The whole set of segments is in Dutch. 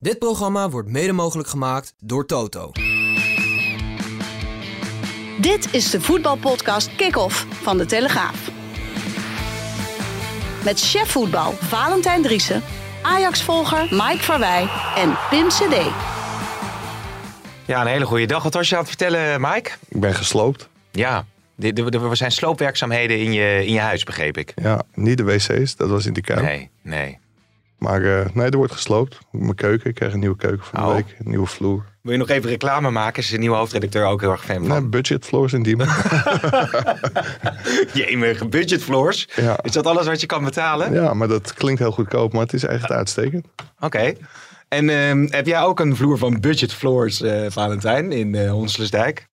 Dit programma wordt mede mogelijk gemaakt door Toto. Dit is de voetbalpodcast Kick-Off van De Telegraaf. Met chef voetbal Valentijn Driessen, Ajax-volger Mike Verwij en Pim CD. Ja, een hele goede dag. Wat was je aan het vertellen, Mike? Ik ben gesloopt. Ja, er er zijn sloopwerkzaamheden in je, in je huis, begreep ik. Ja, niet de wc's, dat was in die kuip. Nee, nee. Maar eh, nee, er wordt gesloopt. Mijn keuken, ik krijg een nieuwe keuken van de Oh. week. Een nieuwe vloer. Wil je nog even reclame maken? Is de nieuwe hoofdredacteur ook heel erg fan Nee, van? budget floors in Diemen. Jemige budget floors. ja. Is dat alles wat je kan betalen? ja, maar dat klinkt heel goedkoop, maar het is echt uitstekend. Oké. En ehm, heb jij ook een vloer van budget floors, eh, Valentijn, in eh Honslersdijk?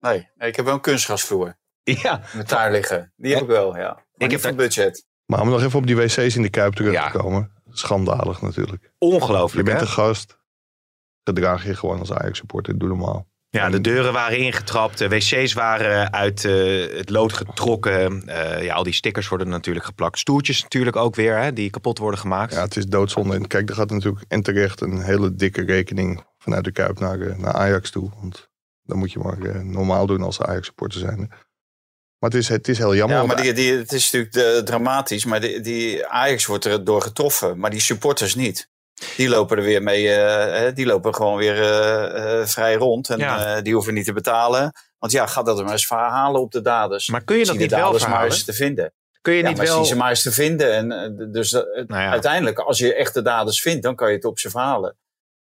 Nee, nee, ik heb wel een kunstgrasvloer Ja. met daar liggen. Die heb ik wel, ja. Maar Ik heb heb een budget. Maar om nog even op die wc's in de kuip terug Ja. te komen. Schandalig natuurlijk. Je Ongelooflijk, bent hè? een gast. Gedraag je gewoon als Ajax supporter. Doe normaal. Ja, de deuren waren ingetrapt, de wc's waren uit eh, het lood getrokken. Eh, ja, al die stickers worden natuurlijk geplakt. Stoeltjes natuurlijk ook weer, hè, die kapot worden gemaakt. Ja, het is doodzonde. En kijk, er gaat natuurlijk en terecht een hele dikke rekening vanuit de kuip naar, eh, naar Ajax toe. Want dan moet je maar normaal doen als Ajax supporter zijn. Maar het is, het is heel jammer. Ja, maar die, die, het is natuurlijk eh, dramatisch. Maar die, die Ajax wordt er door getroffen. Maar die supporters niet. Die lopen er weer mee. eh, hè, die lopen gewoon weer eh, eh, vrij rond. En Ja. eh, die hoeven niet te betalen. Want ja, ga dat er maar eens verhalen op de daders. Maar kun je dat niet de wel daders maar eens te vinden. Kun je Ja, niet maar wel... zie ze maar eens te vinden. En, dus dat- Nou ja. uiteindelijk, als je echt de daders vindt, dan kan je het op ze verhalen.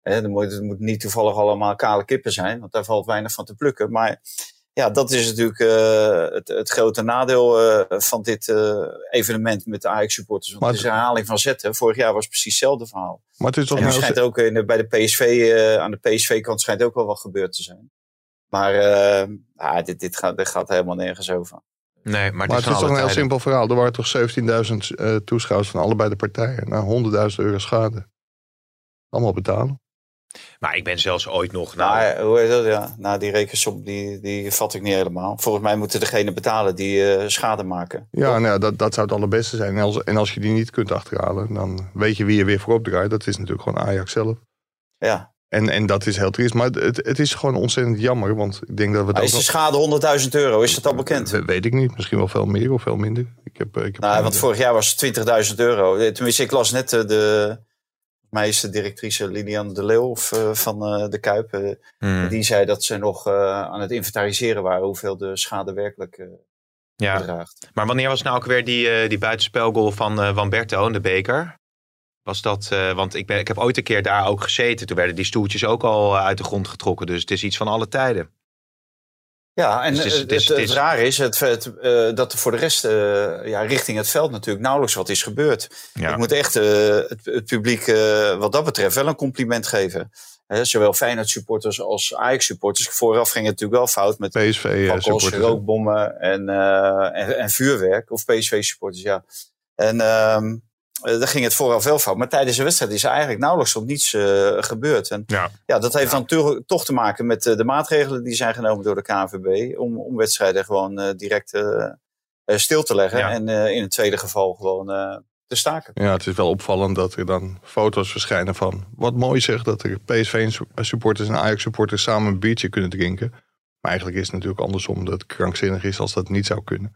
Hè, dan moet, het moet niet toevallig allemaal kale kippen zijn, want daar valt weinig van te plukken. Maar ja, dat is natuurlijk eh, het, het grote nadeel eh, van dit eh, evenement met de Ajax-supporters. Want Maar het is een herhaling van zetten. Vorig jaar was het precies hetzelfde verhaal. maar het is toch En nu nou- schijnt ook in de, bij de PSV, eh, aan de PSV-kant schijnt ook wel wat gebeurd te zijn. Maar ah, dit, dit, gaat, dit gaat helemaal nergens over. Nee, maar het Maar is, het is toch een heel simpel verhaal. Er waren toch 17.000 eh, toeschouwers van allebei de partijen. Nou, 100.000 euro schade. Allemaal betalen. Maar ik ben zelfs ooit nog... Nou, Nou, hoe heet dat? Ja, nou, die rekensom die, die vat ik niet helemaal. Volgens mij moeten degene betalen die eh, schade maken. Ja, nou ja, dat, dat zou het allerbeste zijn. En als, en als je die niet kunt achterhalen, dan weet je wie je weer voorop draait. Dat is natuurlijk gewoon Ajax zelf. Ja. En, en dat is heel triest. Maar het, het is gewoon ontzettend jammer. Want ik denk dat we is de schade 100.000 euro? Is dat al bekend? weet ik niet. Misschien wel veel meer of veel minder. Ik heb, eh, ik heb Nou, want idee. vorig jaar was het 20.000 euro. Eh, Tenminste, ik las net eh, de meesterdirectrice Lilian de Leeuw eh, van eh, de Kuip. eh, hmm, Die zei dat ze nog aan het inventariseren waren hoeveel de schade werkelijk ja. bedraagt. Maar wanneer was nou ook weer die, die buitenspelgoal van eh Wamberto in de beker? Was dat, want ik, ben, ik heb ooit een keer daar ook gezeten. Toen werden die stoeltjes ook al uit de grond getrokken. Dus het is iets van alle tijden. Ja, en Dus het is- het, is- het, raar is het, eh, dat er voor de rest eh, ja, richting het veld natuurlijk nauwelijks wat is gebeurd. Ja. Ik moet echt eh, het, publiek wat dat betreft wel een compliment geven. Zowel Feyenoord supporters als Ajax supporters. Vooraf ging het natuurlijk wel fout met PSV eh, fakkels, supporters. rookbommen en, en, en vuurwerk. Of PSV supporters, ja. En ehm eh, daar ging het vooraf wel fout. Maar tijdens de wedstrijd is er eigenlijk nauwelijks tot niets eh, gebeurd. En Ja. ja, dat heeft dan to- toch te maken met eh, de maatregelen die zijn genomen door de KNVB. Om, om wedstrijden gewoon eh, direct stil te leggen. Ja. En eh, in het tweede geval gewoon eh, te staken. Ja, het is wel opvallend dat er dan foto's verschijnen van... Wat mooi zegt dat er PSV-supporters en Ajax-supporters samen een biertje kunnen drinken. Maar eigenlijk is het natuurlijk andersom dat het krankzinnig is als dat niet zou kunnen.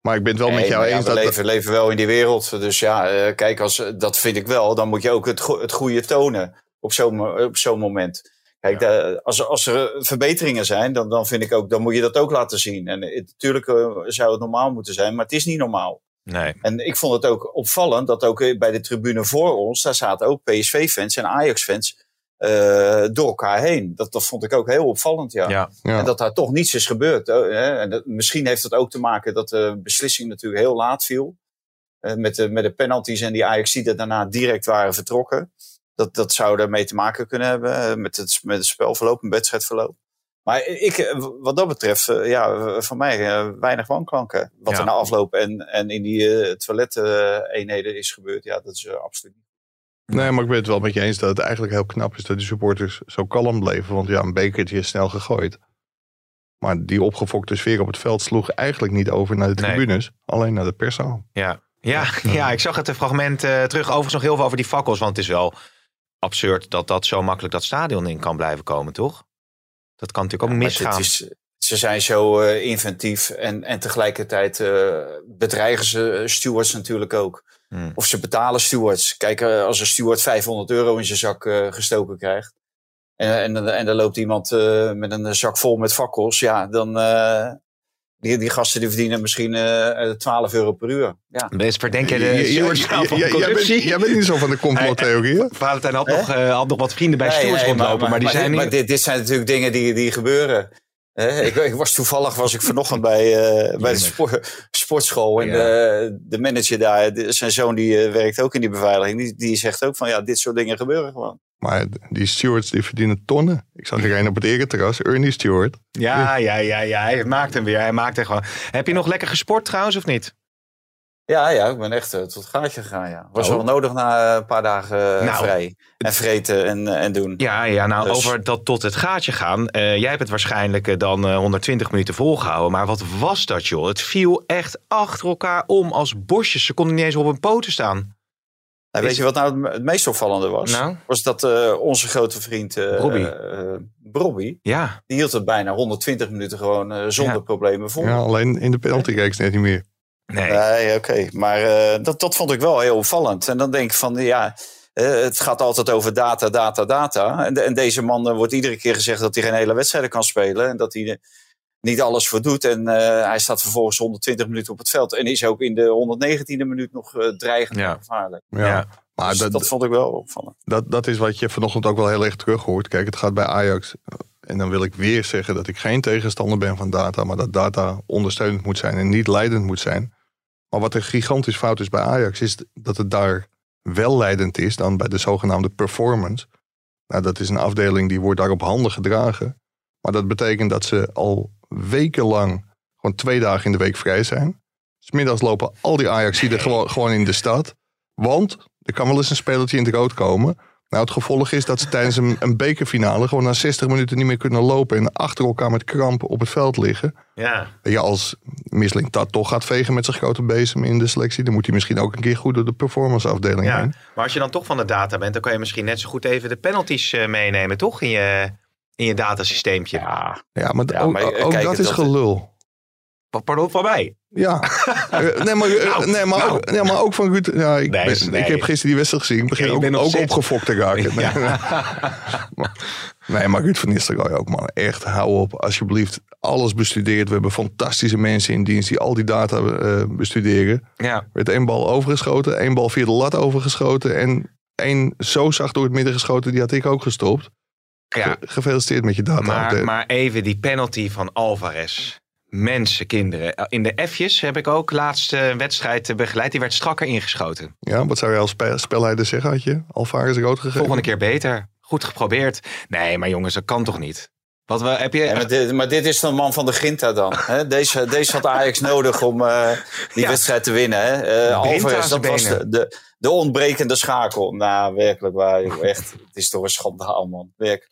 Maar ik ben het wel met Nee, jou maar ja, eens we dat... leven, leven wel in die wereld. Dus ja, eh, kijk, als, dat vind ik wel. Dan moet je ook het, go- het goede tonen op zo'n op zo'n moment. Kijk, de- als, er- als er verbeteringen zijn, dan, dan vind ik ook, dan moet je dat ook laten zien. En eh, natuurlijk eh, zou het normaal moeten zijn, maar het is niet normaal. Nee. En ik vond het ook opvallend dat ook eh, bij de tribune voor ons, daar zaten ook PSV-fans en Ajax-fans eh, door elkaar heen. Dat, dat vond ik ook heel opvallend, ja. Ja. Ja. En dat daar toch niets is gebeurd. Oh, hè. En dat, misschien heeft dat ook te maken dat de beslissing natuurlijk heel laat viel. Eh, met, de, met de penalties en die Ajax die er daarna direct waren vertrokken. Dat, dat zou ermee te maken kunnen hebben eh, met het, met het spelverloop, een wedstrijdverloop. Maar ik, wat dat betreft, ja, voor mij weinig wanklanken. Wat Ja. er na afloop en, en in die eh toileteenheden is gebeurd, ja, dat is absoluut niet. Nee, maar ik ben het wel met je eens dat het eigenlijk heel knap is dat die supporters zo kalm bleven. Want ja, een bekertje is snel gegooid. Maar die opgefokte sfeer op het veld sloeg eigenlijk niet over naar de Nee. tribunes. Alleen naar de perszaal. Ja, ja, ja ik zag het fragment eh, terug. Overigens nog heel veel over die fakkels. Want het is wel absurd dat dat zo makkelijk dat stadion in kan blijven komen, toch? Dat kan natuurlijk ook Maar misgaan. is, ze zijn zo eh, inventief en, en tegelijkertijd eh, bedreigen ze stewards natuurlijk ook. Hmm. Of ze betalen stewards. Kijk, eh, als een steward 500 euro in zijn zak eh, gestoken krijgt. En, en, en dan loopt iemand eh, met een zak vol met fakkels. Ja, dan. eh, die, die gasten die verdienen misschien eh, 12 euro per uur. Ja. Best verdenk je de je- stewards je- nou van je- jij bent- corruptie? Jij bent niet zo van de complottheorieën. Valentijn had, nog, eh, had nog wat vrienden bij Nee, stewards nee, rondlopen. Maar, die zijn maar dit zijn natuurlijk dingen die, die gebeuren. Ik, ik was toevallig was ik vanochtend bij, eh, bij de sport, sportschool. En Ja. de, de manager daar, de- zijn zoon die eh, werkt ook in die beveiliging. Die, die zegt ook van ja, dit soort dingen gebeuren gewoon. Maar die stewards die verdienen tonnen. Ik zag er een op het ereterras, Ernie Stewart. Ja, ja, ja, ja. Hij maakt hem weer. Hij maakt hem gewoon. Heb je nog lekker gesport trouwens of niet? Ja, ja, ik ben echt eh, tot het gaatje gegaan. Ja. Was Oh. wel nodig na een paar dagen eh, Nou. vrij. En vreten en, eh, en doen. Ja, ja nou Dus- over dat tot het gaatje gaan. Eh, jij hebt het waarschijnlijk eh, dan eh, 120 minuten volgehouden. Maar wat was dat joh? Het viel echt achter elkaar om als bosjes. Ze konden niet eens op hun poten staan. Nou, weet je wat nou het, meest opvallende was? Nou? Was dat eh, onze grote vriend eh Robbie. eh, Robbie, Ja, die hield het bijna 120 minuten gewoon eh, zonder Ja. problemen vol. Ja, alleen in de penalty net niet meer. Nee. Nee, oké. Maar eh, dat, dat vond ik wel heel opvallend. En dan denk ik van, ja, eh, het gaat altijd over data, data, data. En, de- en deze man eh, wordt iedere keer gezegd dat hij geen hele wedstrijden kan spelen. En dat hij er niet alles voor doet. En eh, hij staat vervolgens 120 minuten op het veld. En is ook in de 119e minuut nog dreigend Ja. en gevaarlijk. Ja. Ja. Maar Dus dat, dat, vond ik wel opvallend. dat, dat is wat je vanochtend ook wel heel erg terug hoort. Kijk, het gaat bij Ajax. En dan wil ik weer zeggen dat ik geen tegenstander ben van data. Maar dat data ondersteunend moet zijn en niet leidend moet zijn. Maar wat een gigantisch fout is bij Ajax, is dat het daar wel leidend is dan bij de zogenaamde performance. Nou, dat is een afdeling die wordt daar op handen gedragen. Maar dat betekent dat ze al wekenlang gewoon twee dagen in de week vrij zijn. Smiddags lopen al die Ajaxiden gewoon, gewoon in de stad. Want er kan wel eens een spelertje in het rood komen. Nou, het gevolg is dat ze tijdens een, een bekerfinale gewoon na 60 minuten niet meer kunnen lopen. En achter elkaar met kramp op het veld liggen. ja. Ja, als Misling dat toch gaat vegen met zijn grote bezem in de selectie, dan moet hij misschien ook een keer goed door de performanceafdeling ja. heen. Maar als je dan toch van de data bent, dan kan je misschien net zo goed even de penalties eh, meenemen, toch? In je, in je datasysteempje. Ja, Ja, maar, Ja, ook, maar, eh, ook kijk, dat is gelul. Pa- Pardon, van mij. Ja, Eh, nee, maar, eh, Nou, nee, maar, nou. ook, nee, maar ook van Ruud. Ja, ik, Nee, ben- nee. ik heb gisteren die wedstrijd gezien. Ik begin ook, nog ook opgefokt te raken. Nee, maar, nee, maar Ruud van Nistelrooy ook, man. Echt, hou op. Alsjeblieft, alles bestudeerd. We hebben fantastische mensen in dienst die al die data eh, bestuderen. Ja. Er werd één bal overgeschoten, één bal via de lat overgeschoten. En één zo zacht door het midden geschoten, die had ik ook gestopt. ja. Ge- Gefeliciteerd met je data. Maar, maar even die penalty van Alvarez. Mensen, kinderen. In de F'jes heb ik ook laatst een wedstrijd begeleid. Die werd strakker ingeschoten. Ja, wat zou je als spe- spelleider zeggen? Had je Alvarez rood gegeven? Volgende keer beter. Goed geprobeerd. Nee, maar jongens, dat kan toch niet? Wat we, heb je... Ja, maar, dit, maar dit is de man van de Ginta dan. Hè? Deze, deze had Ajax nodig om eh, die Ja. wedstrijd te winnen. Hè? Eh, Alvarez, dat was de, benen. de, de ontbrekende schakel. Nou, werkelijk waar. joh. Echt, het is toch een schandaal, man. Werk.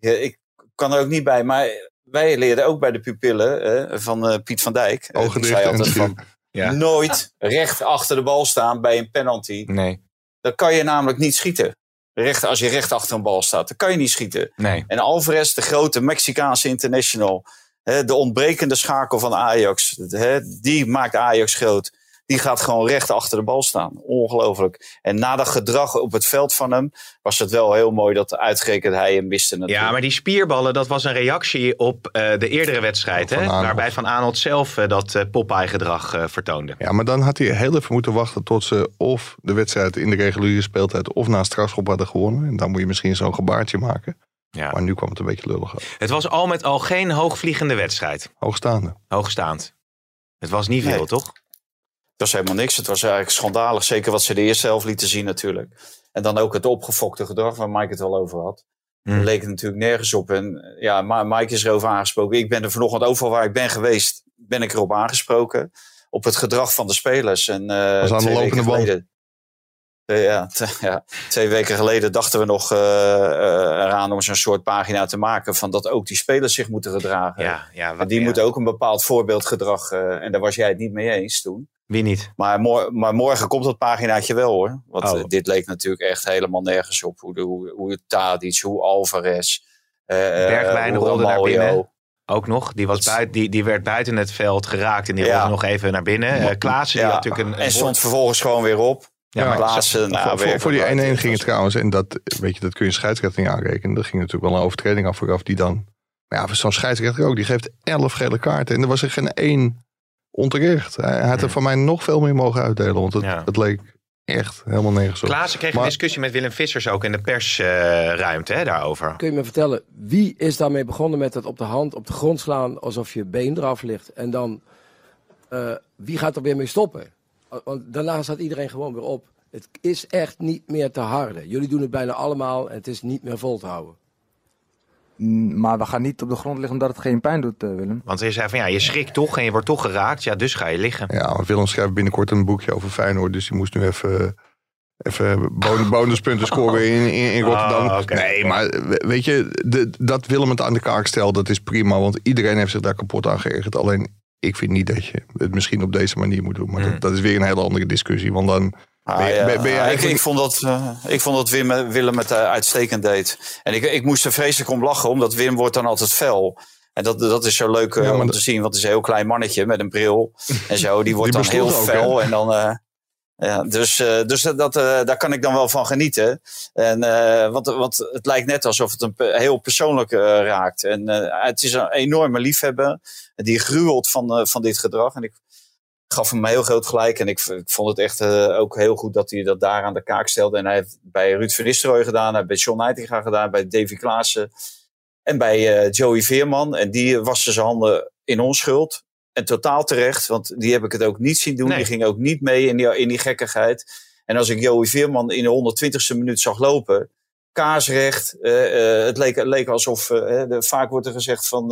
Ja, ik kan er ook niet bij. Maar wij leerden ook bij de pupillen van eh, Piet van Dijk. Die zei en altijd van, Ja. nooit recht achter de bal staan bij een penalty. Nee, Dan kan je namelijk niet schieten. Recht, als je recht achter een bal staat, dan kan je niet schieten. nee. En Alvarez, de grote Mexicaanse international. Hè, de ontbrekende schakel van Ajax. Hè, die maakt Ajax groot. Die gaat gewoon recht achter de bal staan. Ongelooflijk. En na dat gedrag op het veld van hem... was het wel heel mooi dat uitgerekend hij hem miste natuurlijk. Ja, maar die spierballen, dat was een reactie op eh, de eerdere wedstrijd. Van Hè? Arnold. Waarbij Van Arnold zelf eh, dat eh, Popeye-gedrag eh, vertoonde. Ja, maar dan had hij heel even moeten wachten tot ze of de wedstrijd in de reguliere speeltijd of na strafschop hadden gewonnen. En dan moet je misschien zo'n gebaartje maken. Ja. Maar nu kwam het een beetje lullig uit. Het was al met al geen hoogvliegende wedstrijd. Hoogstaande. Hoogstaand. Het was niet veel, Nee. toch? Het was helemaal niks. Het was eigenlijk schandalig. Zeker wat ze de eerste helft lieten zien natuurlijk. En dan ook het opgefokte gedrag waar Mike het al over had. Hmm. Daar leek het natuurlijk nergens op. En ja, Ma- Mike is erover aangesproken. Ik ben er vanochtend overal waar ik ben geweest, ben ik erop aangesproken. Op het gedrag van de spelers. En, eh, Was aan de twee lopende weken band. geleden- Eh, ja, ja, twee weken geleden dachten we nog eh, eh, eraan om zo'n soort pagina te maken. Van dat ook die spelers zich moeten gedragen. Ja, ja, En die ja. moeten ook een bepaald voorbeeldgedrag. eh, en daar was jij het niet mee eens toen. Wie niet? Maar, mor- maar morgen komt dat paginaatje wel hoor. Want Oh. eh, dit leek natuurlijk echt helemaal nergens op. Hoe, de, hoe, hoe het Tadic, hoe Alvarez. eh, eh, Bergwijn hoe rolde naar binnen. Ook nog. Die, was Dat- buiten, die, die werd buiten het veld geraakt en die Ja. rolde nog even naar binnen. Eh Klaassen, die Ja, had natuurlijk een... en stond vervolgens gewoon weer op. Ja, Ja, maar Klaassen, nou, voor, voor, werkelijk voor die 1-1 waar. ging het trouwens, en dat, weet je, dat kun je scheidsrechter niet aanrekenen. Er ging natuurlijk wel een overtreding af vooraf die dan... Maar ja, voor zo'n scheidsrechter ook, die geeft 11 gele kaarten. En er was er geen één onterecht. Hij, hij had er van mij nog veel meer mogen uitdelen, want het, Ja. het leek echt helemaal nergens op. Klaassen kreeg Maar- een discussie met Willem Vissers ook in de persruimte hè, daarover. Kun je me vertellen, wie is daarmee begonnen met het op de hand, op de grond slaan, alsof je been eraf ligt? En dan, eh, wie gaat er weer mee stoppen? Want daarna staat iedereen gewoon weer op. Het is echt niet meer te harde. Jullie doen het bijna allemaal en het is niet meer vol te houden. Maar we gaan niet op de grond liggen omdat het geen pijn doet, eh, Willem. Want hij zei van ja, je schrikt toch en je wordt toch geraakt. Ja, dus ga je liggen. Ja, want Willem schrijft binnenkort een boekje over Feyenoord. Dus die moest nu even, even bon- bonuspunten scoren in, in, in Rotterdam. Ah. Nee, maar we- weet je, de, dat Willem het aan de kaak stelt, dat is prima. Want iedereen heeft zich daar kapot aan geërgerd. Alleen, ik vind niet dat je het misschien op deze manier moet doen. Maar Hmm. dat, dat is weer een hele andere discussie. Want dan Ah, ben je, ja. ben, ben je ik, eigenlijk... ik vond dat, eh, ik vond dat Wim, Willem het eh, uitstekend deed. En ik, ik moest er vreselijk om lachen, omdat Wim wordt dan altijd fel. En dat, dat is zo leuk eh, Ja, om dat- te zien, want het is een heel klein mannetje met een bril en zo. Die wordt Die dan heel ook, fel en dan... eh, ja, dus eh, dus dat, eh, daar kan ik dan wel van genieten. En, eh, want, want het lijkt net alsof het een heel persoonlijk eh, raakt. En eh, het is een enorme liefhebber. Die gruwelt van, eh, van dit gedrag. En ik gaf hem heel groot gelijk. En ik, ik vond het echt eh, ook heel goed dat hij dat daar aan de kaak stelde. En hij heeft bij Ruud van Nistelrooy gedaan. Hij heeft bij John Heitinga gedaan. Bij Davy Klaassen. En bij eh, Joey Veerman. En die waste zijn handen in onschuld. En totaal terecht. Want die heb ik het ook niet zien doen. Nee. Die ging ook niet mee in die, in die gekkigheid. En als ik Joey Veerman in de 120ste minuut zag lopen. Kaarsrecht. eh, het, leek, het leek alsof. de, vaak wordt er gezegd van,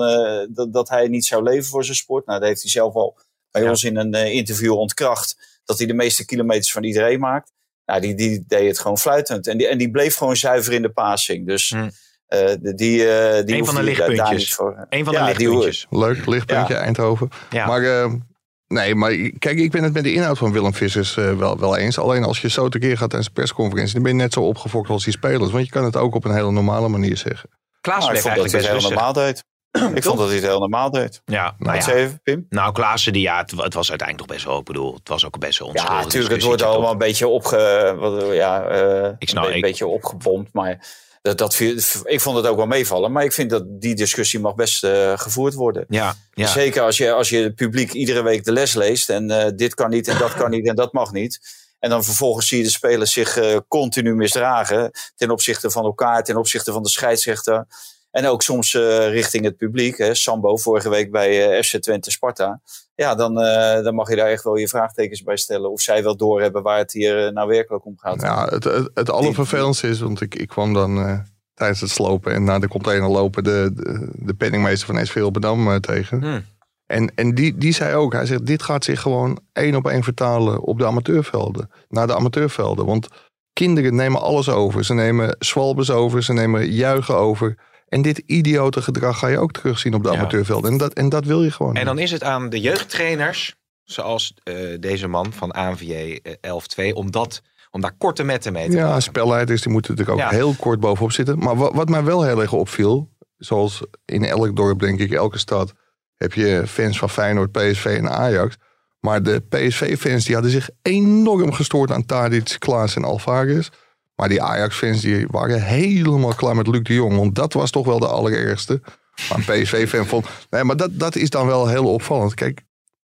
dat, dat hij niet zou leven voor zijn sport. Nou, dat heeft hij zelf al bij Ja. ons in een eh, interview ontkracht. Dat hij de meeste kilometers van iedereen maakt. Nou, die, die deed het gewoon fluitend. En die, en die bleef gewoon zuiver in de passing. Dus Hm. eh, de- die, eh die Een van de lichtpuntjes. niet voor. Een van Ja, de die- lichtpuntjes. Leuk, lichtpuntje, Eindhoven. Ja. Maar eh, nee, maar kijk, ik ben het met de inhoud van Willem Vissers eh, wel, wel eens. Alleen als je zo tekeer gaat tijdens een persconferentie, dan ben je net zo opgefokt als die spelers. Want je kan het ook op een hele normale manier zeggen. Klaassen Nou, eigenlijk het best heel rustig. normaal deed. Ik vond dat hij het heel normaal deed. Ja, Nou, nou ja. Pim? Nou, Klaassen, die, ja, het, het was uiteindelijk toch best wel, ik bedoel, het was ook best wel Ja, onschuldig. natuurlijk. Het wordt allemaal een beetje, opge, ja, eh, Ik snap, een, ik- beetje opgepompt. Maar dat, dat, ik vond het ook wel meevallen. Maar ik vind dat die discussie mag best eh, gevoerd worden. Ja, ja. Zeker als je, als je het publiek iedere week de les leest. En eh, dit kan niet en dat kan niet en dat mag niet. En dan vervolgens zie je de spelers zich eh, continu misdragen. Ten opzichte van elkaar, ten opzichte van de scheidsrechter. En ook soms eh, richting het publiek. Hè. Sambo vorige week bij eh, FC Twente Sparta. Ja, dan, eh, dan mag je daar echt wel je vraagtekens bij stellen. Of zij wel doorhebben waar het hier nou werkelijk om gaat. Ja, het, het, het allervervelendste is, want ik, ik kwam dan eh, tijdens het slopen en naar de container lopen de, de, de penningmeester van SV eh, tegen. Hmm. En, en die, die zei ook, hij zegt, dit gaat zich gewoon één op één vertalen op de amateurvelden. Naar de amateurvelden. Want kinderen nemen alles over. Ze nemen zwalbes over, ze nemen juichen over. En dit idiote gedrag ga je ook terugzien op de Ja. amateurvelden. En dat, en dat wil je gewoon En dan is het aan de jeugdtrainers, zoals eh, deze man van ANVJ eh, 11-2, om, dat, om daar korte metten mee te Ja, maken. spelleiders die moeten er ook Ja. heel kort bovenop zitten. Maar wat, wat mij wel heel erg opviel, zoals in elk dorp, denk ik, elke stad, heb je fans van Feyenoord, PSV en Ajax. Maar de PSV-fans die hadden zich enorm gestoord aan Tadic, Klaas en Alvarez. Maar die Ajax-fans die waren helemaal klaar met Luc de Jong. Want dat was toch wel de allerergste. Maar een PSV-fan vond... Nee, maar dat, dat is dan wel heel opvallend. Kijk,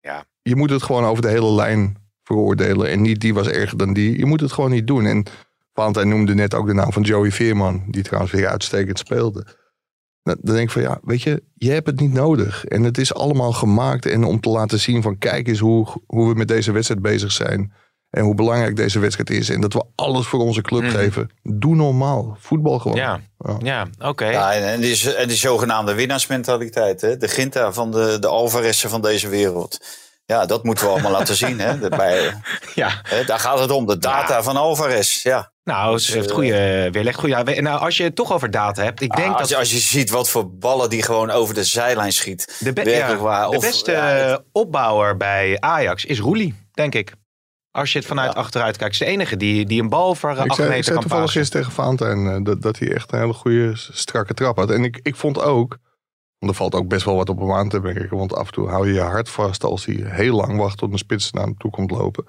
Ja. je moet het gewoon over de hele lijn veroordelen. En niet die was erger dan die. Je moet het gewoon niet doen. En Valentijn noemde net ook de naam van Joey Veerman. Die trouwens weer uitstekend speelde. Dan dan denk ik van ja, weet je, je hebt het niet nodig. En het is allemaal gemaakt. En om te laten zien van kijk eens hoe, hoe we met deze wedstrijd bezig zijn. En hoe belangrijk deze wedstrijd is. En dat we alles voor onze club Mhm. geven. Doe normaal. Voetbal gewoon. Ja, ja oké. Ja, en, en, die, en die zogenaamde winnaarsmentaliteit. Hè? De Ginta van de, de Alvarez'en van deze wereld. Ja, dat moeten we allemaal laten zien. Hè? De- bij, Ja. hè, daar gaat het om. De data van Alvarez. Ja. Nou, ze heeft goede weerleg. Goede, ja, nou, als je het toch over data hebt. Ik denk Ah, als, dat je, als je ziet wat voor ballen die gewoon over de zijlijn schiet. de, be- werkelijk ja, waar. de Of, beste ja, het- eh, opbouwer bij Ajax is Roelie, denk ik. Als je het vanuit Ja. achteruit kijkt. is de enige die, die een bal voor eh, Ik acht zei, ik meter zei kan toevallig passen. gisteren tegen Valentijn eh, dat, dat hij echt een hele goede strakke trap had. En ik, ik vond ook, want er valt ook best wel wat op hem aan te merken. Want af en toe hou je je hart vast als hij heel lang wacht tot een spits naar hem toe komt lopen.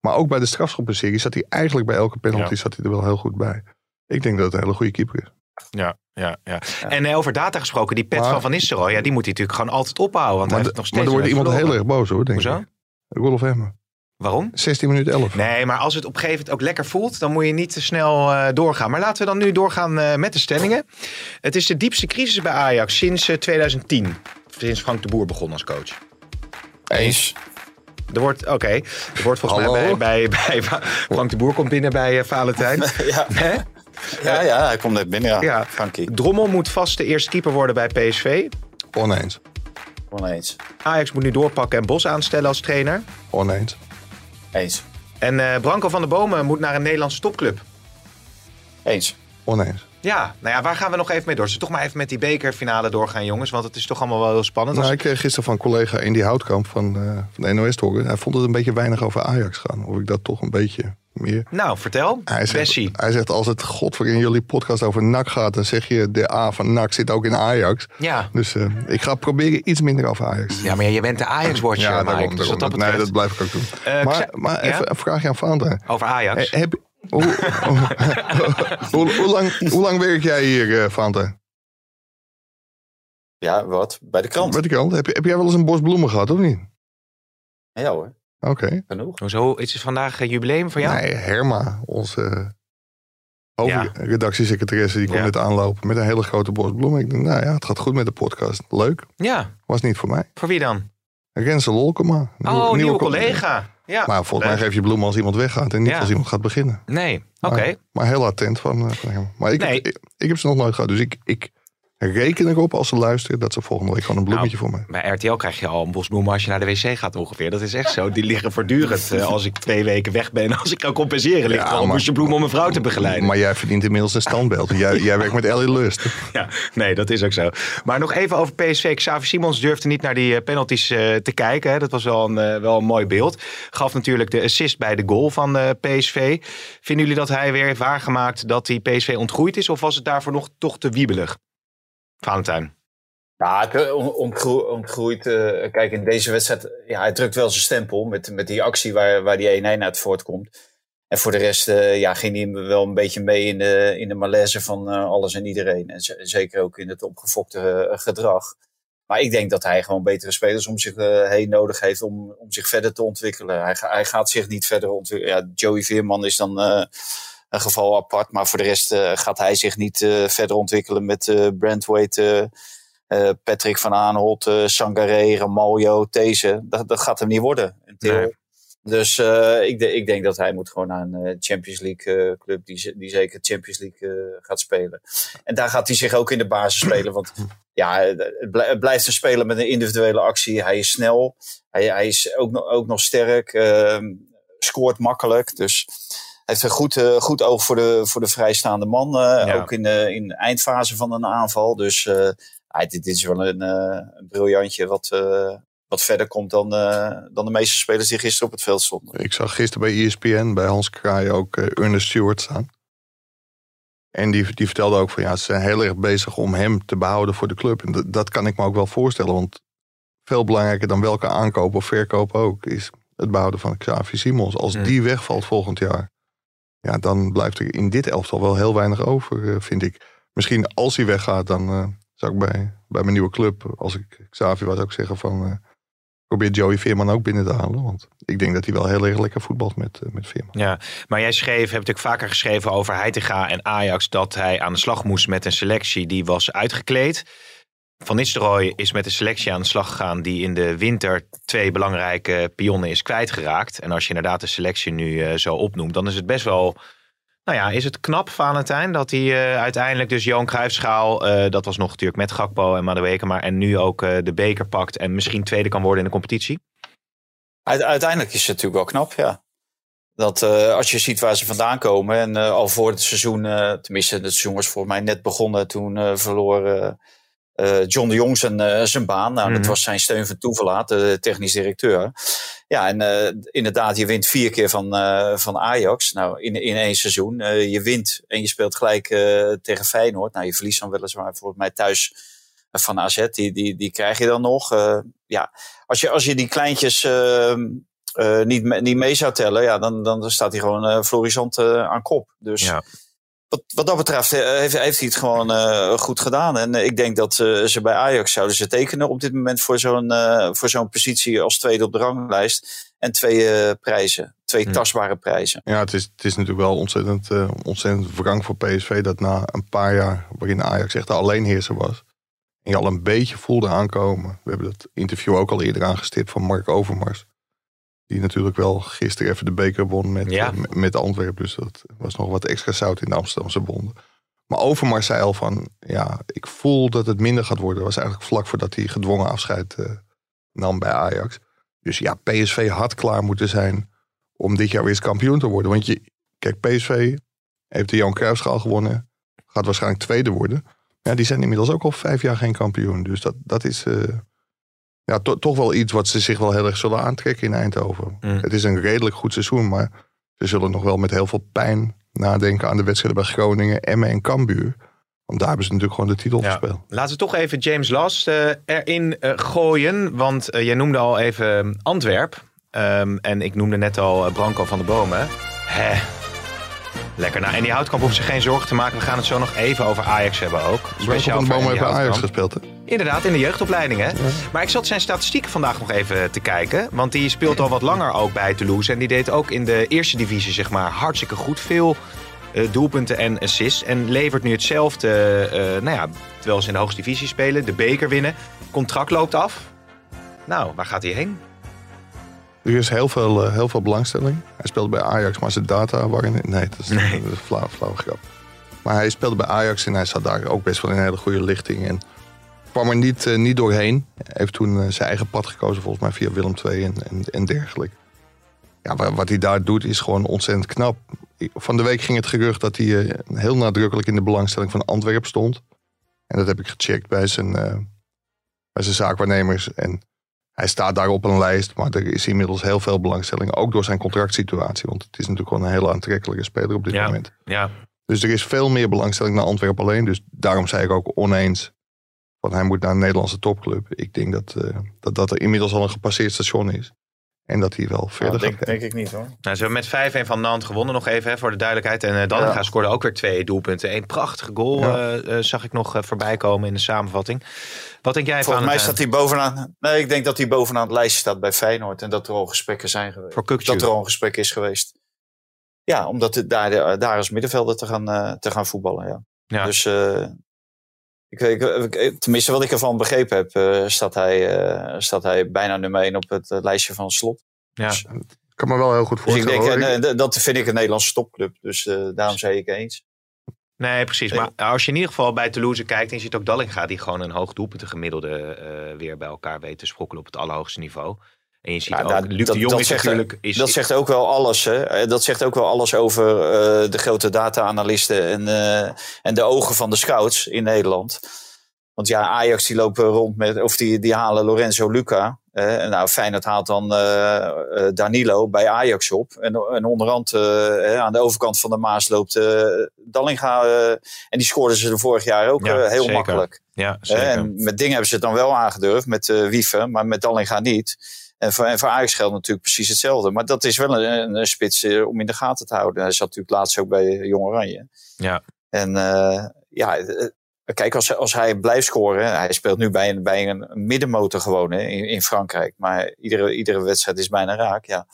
Maar ook bij de strafschoppenserie zat hij eigenlijk bij elke penalty Ja. zat hij er wel heel goed bij. Ik denk dat het een hele goede keeper is. Ja, ja, ja. En eh, over data gesproken, die pet Maar- van Van Nistelrooy, ja, die moet hij natuurlijk gewoon altijd ophouden. Want Maar, hij heeft nog maar steeds er wordt iemand heel erg boos hoor, denk Hoezo? ik. Rolf Emmen. Waarom? 16 minuten 11. Nee, maar als het op een gegeven moment ook lekker voelt, dan moet je niet te snel eh, doorgaan. Maar laten we dan nu doorgaan eh, met de stellingen. Het is de diepste crisis bij Ajax sinds eh, 2010. Sinds Frank de Boer begon als coach. Eens. Er wordt, oké, er wordt volgens mij bij, bij, bij Frank de Boer komt binnen bij eh, Valentijn. Ja, Hè? ja, ja, hij komt net binnen. Ja, Ja. Frankie. Drommel moet vast de eerste keeper worden bij PSV. Oneens. Oneens. Ajax moet nu doorpakken en Bos aanstellen als trainer. Oneens. Eens. En eh, Branko van der Bomen moet naar een Nederlandse topclub. Eens. Oneens. Ja, nou ja, waar gaan we nog even mee door? Dus toch maar even met die bekerfinale doorgaan, jongens. Want het is toch allemaal wel heel spannend. Nou, Als- ik kreeg gisteren van collega Indy Houtkamp van, eh, van de NOS horen. Hij vond het een beetje weinig over Ajax gaan. Of ik dat toch een beetje meer... Nou, vertel. Hij zegt, Bessie. hij zegt als het god voor in jullie podcast over NAC gaat... dan zeg je de A van NAC zit ook in Ajax. Ja. Dus eh, ik ga proberen iets minder over Ajax. ja, maar je bent de Ajax-watcher, Ja, daarom, dus nee, dat blijf ik ook doen. Eh, maar ja? even een vraagje aan Valentijn. Over Ajax. Eh, heb, hoe, hoe, hoe, lang, hoe lang werk jij hier, eh Valentijn? Ja, wat? Bij de krant. Met de krant. Heb, je- heb jij wel eens een bos bloemen gehad, of niet? Ja hoor, Oké. genoeg. Hoezo? Is het vandaag een jubileum van jou? Nee, Herma, onze Ja. hoofdredactiesecretaresse, die komt Ja. net aanlopen met een hele grote bos bloemen. Ik denk, nou ja, het gaat goed met de podcast. Leuk. Ja, Was niet voor mij. voor wie dan? Renze Lolkema. oh, nieuwe, co- collega. Ja. Maar volgens mij geef je bloemen als iemand weggaat en niet Ja. als iemand gaat beginnen. Nee, oké. Maar, maar heel attent van, eh, van hem. Maar ik, Nee. heb, ik, ik heb ze nog nooit gehad. Dus ik, ik reken erop als ze luisteren dat ze volgende week gewoon een bloemetje voor mij. Bij RTL krijg je al een bos bloemen als je naar de wc gaat ongeveer. Dat is echt zo. Die liggen voortdurend. eh, als ik twee weken weg ben, als ik kan compenseren, ligt Ja, er al een bosje bloemen om mijn vrouw te begeleiden. Maar jij verdient inmiddels een standbeeld. jij, jij werkt met Ellie Lust. Ja, nee, dat is ook zo. Maar nog even over PSV. Xavi Simons durfde niet naar die eh, penalties eh, te kijken. Hè. Dat was wel een, wel een mooi beeld. Gaf natuurlijk de assist bij de goal van PSV. Vinden jullie dat hij weer heeft waargemaakt dat die PSV ontgroeid is? Of was het daarvoor nog toch te wiebelig? Valentijn. Ja, eh, ontgroeid. eh, kijk, in deze wedstrijd, ja, hij drukt wel zijn stempel met, met die actie waar, waar die 1-1 uit voortkomt. En voor de rest eh, ja, ging hij wel een beetje mee in de, in de malaise van eh, alles en iedereen. En zeker ook in het opgefokte gedrag. Maar ik denk dat hij gewoon betere spelers om zich heen nodig heeft om, om zich verder te ontwikkelen. Hij, hij gaat zich niet verder ontwikkelen. Ja, Joey Veerman is dan een geval apart. Maar voor de rest eh, gaat hij zich niet eh, verder ontwikkelen met eh Brandweight, Patrick van Aanholt, eh Sangaré, Ramaljo, These. Dat, dat gaat hem niet worden. Nee. Dus ik, de- ik denk dat hij moet gewoon naar een Champions League club die, die zeker Champions League gaat spelen. En daar gaat hij zich ook in de basis spelen. Want ja, het blij- het blijft een speler met een individuele actie. Hij is snel. Hij, hij is ook, nog- ook nog sterk. ehm, scoort makkelijk. Dus heeft een goed, eh, goed oog voor de, voor de vrijstaande man. eh, Ja. Ook in de, in de eindfase van een aanval. Dus eh, dit, dit is wel een, eh, een briljantje wat, eh, wat verder komt dan, eh, dan de meeste spelers die gisteren op het veld stonden. Ik zag gisteren bij ESPN, bij Hans Kraai, ook eh, Ernest Stewart staan. En die, die vertelde ook van ja, ze zijn heel erg bezig om hem te behouden voor de club. En dat, dat kan ik me ook wel voorstellen. Want veel belangrijker dan welke aankoop of verkoop ook, is het behouden van Xavi Simons. Als Hmm. die wegvalt volgend jaar, ja, dan blijft er in dit elftal wel heel weinig over, eh, vind ik. Misschien als hij weggaat, dan eh, zou ik bij, bij mijn nieuwe club, als ik Xavi was, ook zeggen van... eh, probeer Joey Veerman ook binnen te halen. Want ik denk dat hij wel heel erg lekker voetbalt met, met Veerman. Ja, maar jij schreef, hebt natuurlijk vaker geschreven over Heitinga en Ajax dat hij aan de slag moest met een selectie die was uitgekleed. Van Nistelrooy is met de selectie aan de slag gegaan die in de winter twee belangrijke pionnen is kwijtgeraakt. En als je inderdaad de selectie nu uh, zo opnoemt, dan is het best wel... Nou ja, is het knap, Valentijn, dat hij uh, uiteindelijk dus Johan Cruijffschaal, uh, dat was nog natuurlijk met Gakpo en Madueke, maar en nu ook de beker pakt en misschien tweede kan worden in de competitie? Uiteindelijk is het natuurlijk wel knap, ja. Dat als je ziet waar ze vandaan komen. En al voor het seizoen, tenminste, het seizoen was voor mij net begonnen. Toen verloor John de Jong zijn, zijn baan. Nou, dat mhm. was zijn steun van toeverlaat, de technisch directeur. Ja, en inderdaad, je wint vier keer van, van Ajax. Nou, in, in één seizoen. je wint en je speelt gelijk tegen Feyenoord. Nou, je verliest dan weliswaar volgens mij thuis van AZ. Die, die, die krijg je dan nog. ja, als je, als je die kleintjes ehm, uh, niet, niet mee zou tellen, ja, dan, dan staat hij gewoon uh, florisant uh, aan kop. Dus ja. Wat, wat dat betreft heeft, heeft hij het gewoon goed gedaan. En ik denk dat ze bij Ajax zouden ze tekenen op dit moment voor zo'n voor zo'n positie als tweede op de ranglijst. En twee prijzen, twee hm. tastbare prijzen. Ja, het is, het is natuurlijk wel ontzettend, ontzettend wrang voor PSV dat na een paar jaar waarin Ajax echt de alleenheerser was. En je al een beetje voelde aankomen. We hebben dat interview ook al eerder aangestipt van Mark Overmars die natuurlijk wel gisteren even de beker won met, ja. met, met Antwerpen. Dus dat was nog wat extra zout in de Amsterdamse bonden. Maar Overmars zei al van, ja, ik voel dat het minder gaat worden. Dat was eigenlijk vlak voordat hij gedwongen afscheid uh, nam bij Ajax. Dus ja, PSV had klaar moeten zijn om dit jaar weer eens kampioen te worden. Want je, kijk, PSV heeft de Jan Cruijffschaal gewonnen. Gaat waarschijnlijk tweede worden. Ja, die zijn inmiddels ook al vijf jaar geen kampioen. Dus dat, dat is... Uh, ja, to, toch wel iets wat ze zich wel heel erg zullen aantrekken in Eindhoven. Mm. Het is een redelijk goed seizoen, maar ze zullen nog wel met heel veel pijn nadenken aan de wedstrijden bij Groningen, Emmen en Cambuur. Want daar hebben ze natuurlijk gewoon de titel ja. gespeeld. Laten we toch even James Last uh, erin uh, gooien. Want uh, jij noemde al even Antwerp. Um, en ik noemde net al Branko van de Bomen. Hè. Lekker. Nou, en die Houtkamp hoeft zich geen zorgen te maken. We gaan het zo nog even over Ajax hebben ook. Speciaal van de Bomen heeft bij Ajax gespeeld, hè? Inderdaad, in de jeugdopleiding. Hè? Ja. Maar ik zat zijn statistieken vandaag nog even te kijken. Want die speelt al wat langer ook bij Toulouse. En die deed ook in de eerste divisie zeg maar, hartstikke goed. Veel uh, doelpunten en assists. En levert nu hetzelfde, uh, nou ja, terwijl ze in de hoogste divisie spelen. De beker winnen. Contract loopt af. Nou, waar gaat hij heen? Er is heel veel, uh, heel veel belangstelling. Hij speelde bij Ajax, maar zijn data waren... Nee, dat is, nee. flauw grap. Maar hij speelde bij Ajax en hij zat daar ook best wel in een hele goede lichting. En kwam er niet, uh, niet doorheen. Hij heeft toen uh, zijn eigen pad gekozen, volgens mij via Willem II en, en, en dergelijke. Ja, wat, hij daar doet is gewoon ontzettend knap. Van de week ging het gerucht dat hij uh, heel nadrukkelijk in de belangstelling van Antwerpen stond. En dat heb ik gecheckt bij zijn, bij zijn zaakwaarnemers. En hij staat daar op een lijst, maar er is inmiddels heel veel belangstelling. Ook door zijn contractsituatie, want het is natuurlijk gewoon een hele aantrekkelijke speler op dit ja, moment. Ja. Dus er is veel meer belangstelling naar Antwerpen alleen. Dus daarom zei ik ook oneens van hij moet naar een Nederlandse topclub. Ik denk dat, uh, dat dat er inmiddels al een gepasseerd station is. En dat hij wel verder ja, denk, gaat. denk ik niet hoor. Nou, ze hebben met 5-1 van Nantes gewonnen nog even hè, voor de duidelijkheid. En uh, Dallinga ja. scoorde ook weer twee doelpunten. Een prachtige goal ja. uh, zag ik nog voorbij komen in de samenvatting. Wat denk jij Volgens van mij staat hij bovenaan. Nee, ik denk dat hij bovenaan het lijstje staat bij Feyenoord. En dat er al gesprekken zijn geweest. Voor. Dat er al een gesprek is geweest. Ja, omdat het daar, daar als middenvelder te gaan, te gaan voetballen. Ja. Ja. Dus uh, ik, ik, tenminste wat ik ervan begrepen heb, uh, staat, hij, uh, staat hij bijna nummer 1 op het lijstje van slot. Ja. Dus, ik kan me wel heel goed dus ik voorstellen. denk, en, dat vind ik een Nederlandse topclub. Dus daarom zei ik eens. Nee, precies. Maar als je in ieder geval bij Toulouse kijkt en je ziet ook Dallinga, die gewoon een hoog doelpuntengemiddelde uh, weer bij elkaar weet te sprokkelen op het allerhoogste niveau. En je ziet ja, ook, Luc dat, de Jong dat is zegt, natuurlijk... Is, dat zegt ook wel alles. Hè? Dat zegt ook wel alles over uh, de grote data-analisten en, uh, en de ogen van de scouts in Nederland. Want ja, Ajax die lopen rond met, of die, die halen Lorenzo Luca. Uh, nou, Feyenoord haalt dan Danilo bij Ajax op. En, en onderhand aan de overkant van de Maas loopt Dallinga. en die scoorden ze de vorig jaar ook ja, heel zeker. makkelijk. Ja, zeker. en met dingen hebben ze het dan wel aangedurfd, met Wieven, maar met Dallinga niet. En voor, en voor Ajax geldt natuurlijk precies hetzelfde. Maar dat is wel een, een spits uh, om in de gaten te houden. Hij zat natuurlijk laatst ook bij Jong Oranje. Ja. En uh, ja, kijk, als, als hij blijft scoren. Hij speelt nu bij een, bij een middenmotor gewoon hè, in, in Frankrijk. Maar iedere, iedere wedstrijd is bijna raak. Ja.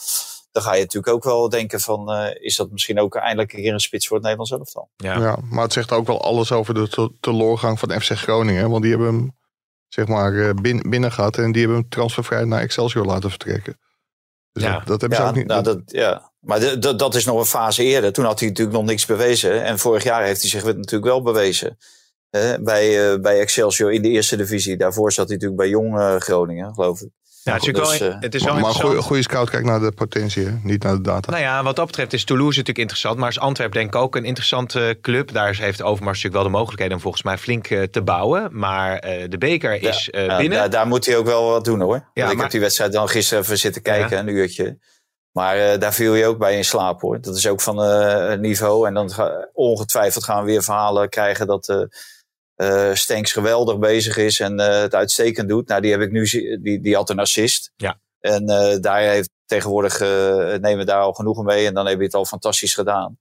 Dan ga je natuurlijk ook wel denken van... Uh, is dat misschien ook eindelijk een keer een spits voor het Nederlands elftal? Ja. ja, maar het zegt ook wel alles over de te teleurgang van FC Groningen. Want die hebben hem zeg maar, eh, bin- binnen gehad. En die hebben hem transfervrij naar Excelsior laten vertrekken. Dus Ja. dat, dat hebben ze Ja, ook niet... nou, dat- dat, ja. Maar de- de- dat is nog een fase eerder. Toen had hij natuurlijk nog niks bewezen. En vorig jaar heeft hij zich natuurlijk wel bewezen. hè, bij, eh, bij Excelsior in de eerste divisie. Daarvoor zat hij natuurlijk bij Jong eh, Groningen, geloof ik. Ja, het is, natuurlijk Dus, wel, eh, het is wel maar een goede, goede scout kijkt naar de potentie, hè? niet naar de data. Nou ja, wat dat betreft is Toulouse natuurlijk interessant. Maar is Antwerpen denk ik ook een interessante club. Daar heeft Overmars natuurlijk wel de mogelijkheden om volgens mij flink eh, te bouwen. Maar eh, de beker is eh, binnen. daar, daar moet hij ook wel wat doen hoor. Want ik maar- heb die wedstrijd dan gisteren even zitten kijken, Ja. een uurtje. Maar eh, daar viel je ook bij in slaap hoor. Dat is ook van eh, niveau. En dan ga, ongetwijfeld gaan we weer verhalen krijgen dat eh eh, Stenks geweldig bezig is en eh, het uitstekend doet. Nou, die heb ik nu, die, die had een assist. Ja. En eh, daar heeft tegenwoordig, nemen we daar al genoegen mee. En dan heb je het al fantastisch gedaan.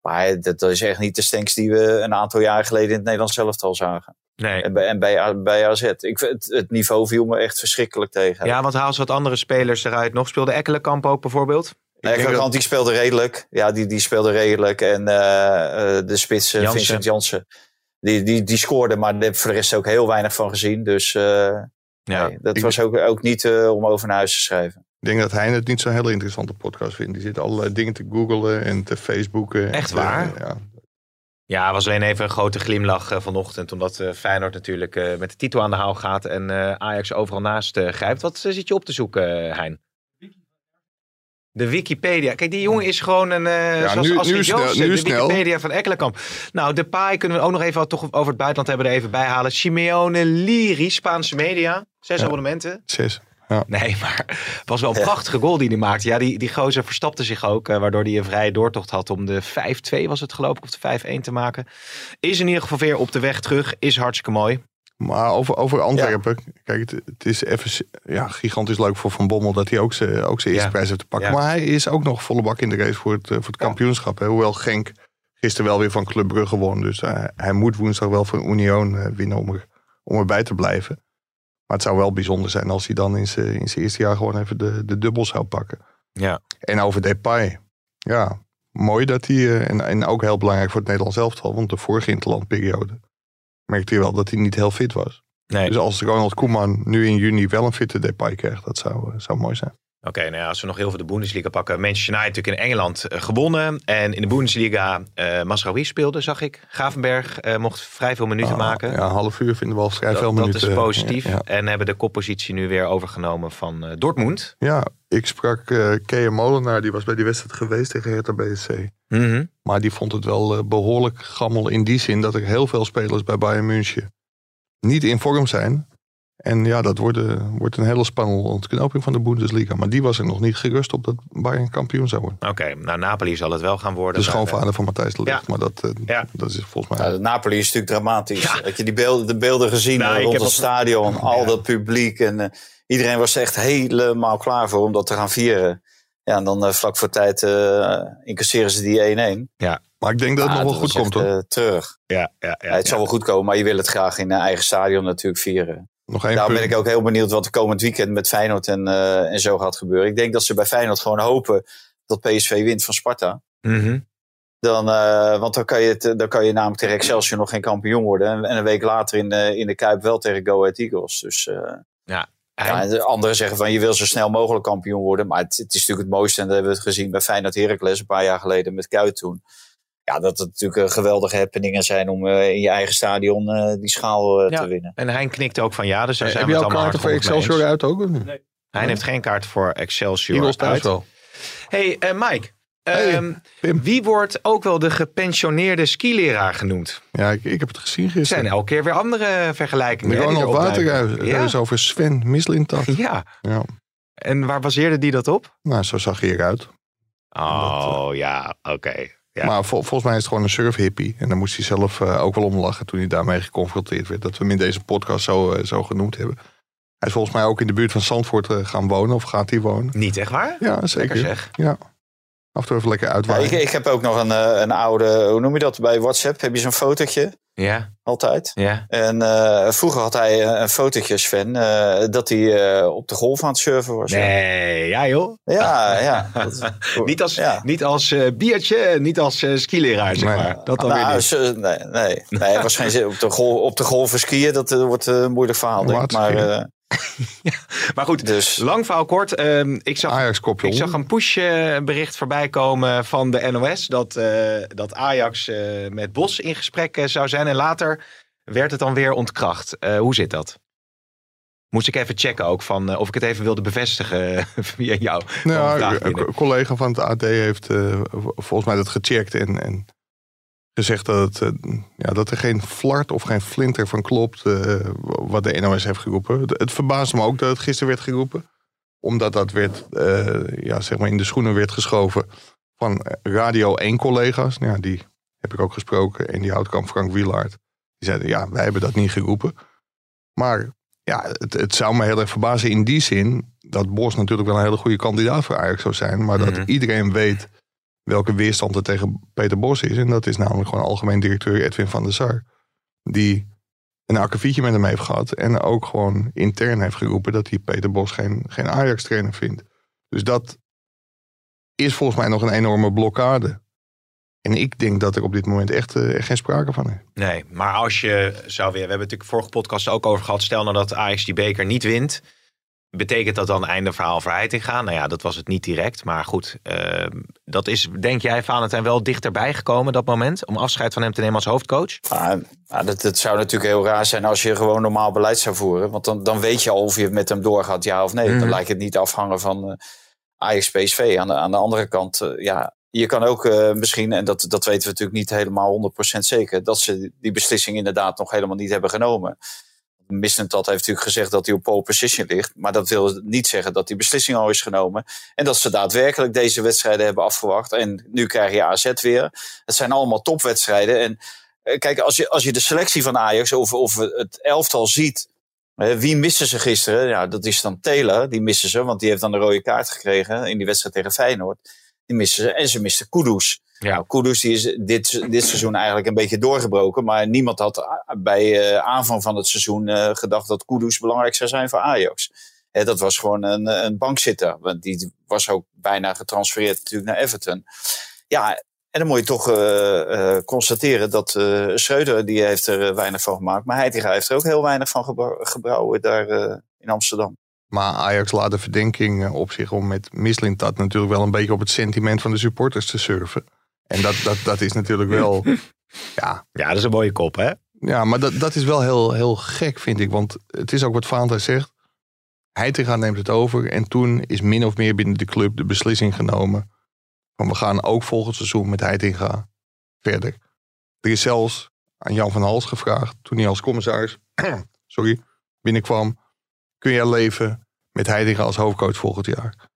Maar dat, dat is echt niet de Stenks die we een aantal jaar geleden in het Nederlands elftal zagen. nee. En bij, en bij, bij AZ. Ik, het, het niveau viel me echt verschrikkelijk tegen. Ja, want haal eens wat andere spelers eruit. Nog speelde Ekkelenkamp ook bijvoorbeeld. Ekkelenkamp dat- die speelde redelijk. Ja, die, die speelde redelijk. En eh, eh, de spits Jansen. Vincent Jansen. Die, die, die scoorde, maar daar heb ik voor de rest ook heel weinig van gezien. Dus eh, Ja. nee, dat was ook, ook niet eh, om over naar huis te schrijven. Ik denk dat hij het niet zo'n hele interessante podcast vindt. Die zit allerlei dingen te googlen en te facebooken. en Echt te- waar? ja. Ja, was alleen even een grote glimlach eh, vanochtend. Omdat eh, Feyenoord natuurlijk eh, met de titel aan de haal gaat. En eh, Ajax overal naast eh, grijpt. Wat eh, zit je op te zoeken, eh, Hein? De Wikipedia. Kijk, die jongen is gewoon een. eh zoals nu- Astrid nu snel- nu de snel. Wikipedia van Ekkelenkamp. Nou, de paai kunnen we ook nog even toch over het buitenland hebben er even bij halen. Simeone Liri, Spaanse media. Zes Ja. abonnementen. Zes. Nee, maar het was wel een prachtige goal die hij maakte. Ja, die, die gozer verstapte zich ook, eh, waardoor hij een vrije doortocht had om de 5-2 was het geloof ik, of de 5-1 te maken. Is in ieder geval weer op de weg terug, is hartstikke mooi. Maar over, over Antwerpen. Kijk, het, het is even ja, gigantisch leuk voor Van Bommel dat hij ook zijn ook zijn eerste Ja. prijs heeft te pakken. Ja. Maar hij is ook nog volle bak in de race voor het, eh, voor het kampioenschap. Hè. Hoewel Genk gisteren wel weer van Club Brugge won. Dus eh, hij moet woensdag wel van Union eh, winnen om, er, om erbij te blijven. Maar het zou wel bijzonder zijn als hij dan in zijn in zijn eerste jaar gewoon even de, de dubbel zou pakken. Ja. En over Depay. Ja, mooi dat hij, en, en ook heel belangrijk voor het Nederlands elftal. Want de vorige interlandperiode merkte je wel dat hij niet heel fit was. Nee. Dus als Ronald Koeman nu in juni wel een fitte Depay krijgt, dat zou, eh, zou mooi zijn. Oké, nou ja, als we nog heel veel de Bundesliga pakken. Manchester United natuurlijk in Engeland eh, gewonnen. En in de Bundesliga eh Masraoui speelde, zag ik. Gravenberg mocht vrij veel minuten Ah, maken. Ja, een half uur vinden we al vrij dat, veel dat minuten. is positief. Ja, En hebben de koppositie nu weer overgenomen van Dortmund. ja, ik sprak eh Kea Molenaar, die was bij die wedstrijd geweest tegen Hertha BSC. Mhm. Maar die vond het wel eh, behoorlijk gammel in die zin dat er heel veel spelers bij Bayern München niet in vorm zijn. En ja, dat wordt, eh, wordt een hele spannende ontknoping van de Bundesliga. Maar die was er nog niet gerust op dat Bayern kampioen zou worden. Oké, nou Napoli zal het wel gaan worden. De schoonvader van Matthijs de Ligt. Ja. Maar dat, Ja. dat is volgens Ja, mij... de Napoli is natuurlijk dramatisch. Ja. Heb je die beelden, de beelden gezien Nou, rond het stadion? Al Ja. dat publiek. En eh, iedereen was echt helemaal klaar voor om dat te gaan vieren. Ja, en dan eh, vlak voor tijd eh, incasseren ze die 1-1. Maar ik denk dat het Ah, nog wel goed komt echt, hoor. eh, terug. Ja, ja, ja, Ja, het zal wel goed komen, maar je wil het graag in een eigen stadion natuurlijk vieren. Nog één Daarom punt. ben ik ook heel benieuwd wat er komend weekend met Feyenoord en, eh, en zo gaat gebeuren. Ik denk dat ze bij Feyenoord gewoon hopen dat PSV wint van Sparta. Mhm. Dan, eh, want dan kan, je het, dan kan je namelijk tegen Excelsior nog geen kampioen worden. En, en een week later in de, in de Kuip wel tegen Go Ahead Eagles. Dus eh, Ja, ja, en de anderen zeggen van je wil zo snel mogelijk kampioen worden. Maar het, het is natuurlijk het mooiste. En dat hebben we het gezien bij Feyenoord Heracles een paar jaar geleden met Kuit toen. Ja, dat het natuurlijk eh, geweldige happeningen zijn om eh, in je eigen stadion eh, die schaal eh, Ja. te winnen. En Hein knikt ook van ja, dus daar zijn heb we je al kaarten voor Excelsior uit ook? niet? Hein heeft geen kaart voor Excelsior Eagles uit. wel. Hey eh, Mike, Hey, ehm, wie wordt ook wel de gepensioneerde skileraar genoemd? Ja, ik, ik heb het gezien Er zijn gisteren. elke keer weer andere vergelijkingen. Ronald. Waterhuis Ja. is over Sven Mislintat. ja, Ja. en waar baseerde die dat op? Nou, zo zag hij eruit. Oh ja, oké. Ja. Maar vol- volgens mij is het gewoon een surf hippie. En daar moest hij zelf eh, ook wel om lachen toen hij daarmee geconfronteerd werd. Dat we hem in deze podcast zo, eh, zo genoemd hebben. Hij is volgens mij ook in de buurt van Zandvoort eh, gaan wonen. Of gaat hij wonen? Niet echt waar? Ja, zeker. Lekker zeg. Ja. Af en toe even lekker Ja, uitwaaien. ik, ik heb ook nog een, eh, een oude, hoe noem je dat, bij WhatsApp heb je zo'n fotootje. Ja. Altijd. Ja. En uh, vroeger had hij een fotootje, Sven, uh, dat hij uh, op de golf aan het surfen was. Nee, ja, joh. Ja, ja. Dat, niet als, ja. niet als biertje, niet als skileraar, zeg maar. Dat dan nou, weer niet. Nee, nee, nee. hij was geen zin op de, golf, op de golven skiën. Dat wordt een moeilijk verhaal, denk ik. Maar, ja, maar goed, dus. lang verhaal kort. Uh, ik, zag, ik zag een pushbericht voorbij komen van de NOS dat, uh, dat Ajax uh, met Bos in gesprek zou zijn. En later werd het dan weer ontkracht. hoe zit dat? Moest ik even checken ook van of ik het even wilde bevestigen via jou. Nou, een collega van het AD heeft volgens mij dat gecheckt en, en gezegd dat, het, eh, ja, dat er geen flart of geen flinter van klopt uh, wat de NOS heeft geroepen. Het verbaasde me ook dat het gisteren werd geroepen. Omdat dat werd, uh, ja, zeg maar in de schoenen werd geschoven van Radio 1 collega's. Nou, ja, die heb ik ook gesproken. En die houtkamp Frank Wielaert. Die zeiden, ja, wij hebben dat niet geroepen. Maar ja, het, het zou me heel erg verbazen in die zin... dat Bos natuurlijk wel een hele goede kandidaat voor Ajax zou zijn. Maar dat mhm. iedereen weet welke weerstand er tegen Peter Bos is. En dat is namelijk gewoon algemeen directeur Edwin van der Sar. Die een akkefietje met hem heeft gehad. En ook gewoon intern heeft geroepen dat hij Peter Bos geen, geen Ajax-trainer vindt. Dus dat is volgens mij nog een enorme blokkade. En ik denk dat er op dit moment echt, uh, geen sprake van is. Nee, maar als je zou weer... We hebben natuurlijk vorige podcast ook over gehad. Stel nou dat Ajax die beker niet wint Betekent dat dan einde verhaal voor gaan? Nou ja, dat was het niet direct. Maar goed, uh, dat is, denk jij, Valentijn, wel dichterbij gekomen, dat moment? Om afscheid van hem te nemen als hoofdcoach? Ah, dat, dat, zou natuurlijk heel raar zijn als je gewoon normaal beleid zou voeren. Want dan, dan weet je al of je met hem doorgaat, ja of nee. Dan mhm. lijkt het niet afhangen van uh, Ajax PSV. Aan de, aan de andere kant, uh, ja, je kan ook uh, misschien, en dat, dat weten we natuurlijk niet helemaal 100% zeker, dat ze die beslissing inderdaad nog helemaal niet hebben genomen. Missentat heeft natuurlijk gezegd dat hij op pole position ligt. Maar dat wil niet zeggen dat die beslissing al is genomen. En dat ze daadwerkelijk deze wedstrijden hebben afgewacht. En nu krijg je AZ weer. Het zijn allemaal topwedstrijden. En eh, kijk, als je, als je de selectie van Ajax of, of het elftal ziet. Wie missen ze gisteren? Ja, dat is dan Taylor. Die missen ze, want die heeft dan de rode kaart gekregen in die wedstrijd tegen Feyenoord. Die missen ze. En ze misten Kudus. Ja. Nou, die is dit, dit seizoen eigenlijk een beetje doorgebroken. Maar niemand had bij uh, aanvang van het seizoen uh, gedacht dat Kudus belangrijk zou zijn voor Ajax. He, dat was gewoon een, een bankzitter. Want die was ook bijna getransfereerd natuurlijk naar Everton. Ja, en dan moet je toch uh, constateren dat Schreuder die heeft er weinig van gemaakt. Maar Heitinga heeft er ook heel weinig van gebrouwen daar in Amsterdam. Maar Ajax laat de verdenking op zich om met Mislintat natuurlijk wel een beetje op het sentiment van de supporters te surfen. En dat, dat, dat is natuurlijk wel. ja. ja, dat is een mooie kop, hè? Ja, maar dat, dat is wel heel, heel gek, vind ik. Want het is ook wat Valentijn zegt. Heitinga neemt het over. En toen is min of meer binnen de club de beslissing genomen. Van we gaan ook volgend seizoen met Heitinga verder. Er is zelfs aan Jan van Hals gevraagd. Toen hij als commissaris sorry, binnenkwam. Kun jij leven met Heitinga als hoofdcoach volgend jaar?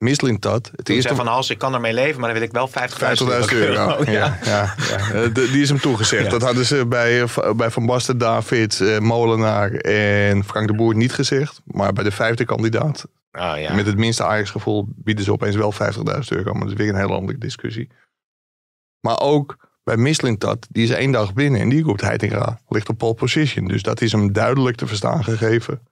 Mislintat. Het eerste van Hals, ik kan ermee leven, maar dan wil ik wel 50.000 euro. Oh, ja. Ja, ja, die is hem toegezegd. Dat hadden ze bij, eh, bij Van Basten, David, eh, Molenaar en Frank de Boer niet gezegd. Maar bij de vijfde kandidaat, oh, met het minste Ajax-gevoel, bieden ze opeens wel 50.000 euro. Maar dat is weer een hele andere discussie. Maar ook bij Mislintat, die is één dag binnen en die roept Heitinga, ligt op pole position. Dus dat is hem duidelijk te verstaan gegeven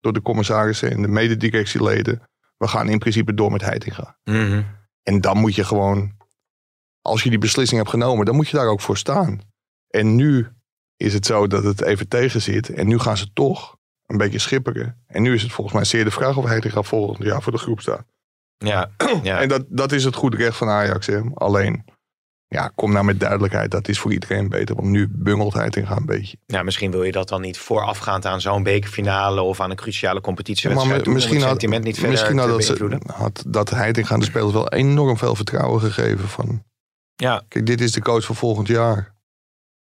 door de commissarissen en de mededirectieleden we gaan in principe door met Heitinga. Mm En dan moet je gewoon, als je die beslissing hebt genomen, dan moet je daar ook voor staan. En nu is het zo dat het even tegen zit. En nu gaan ze toch een beetje schipperen. En nu is het volgens mij zeer de vraag of Heitinga volgend jaar voor de groep staat. Ja, ja. En dat, dat is het goed recht van Ajax. Hè. Alleen, ja, kom nou met duidelijkheid. Dat is voor iedereen beter. Want nu bungelt Heitinga een beetje. Ja, misschien wil je dat dan niet voorafgaand aan zo'n bekerfinale of aan een cruciale competitie. Ja, maar misschien had, sentiment niet misschien had dat, had dat Heitinga de spelers wel enorm veel vertrouwen gegeven. Van, ja. Kijk, dit is de coach voor volgend jaar.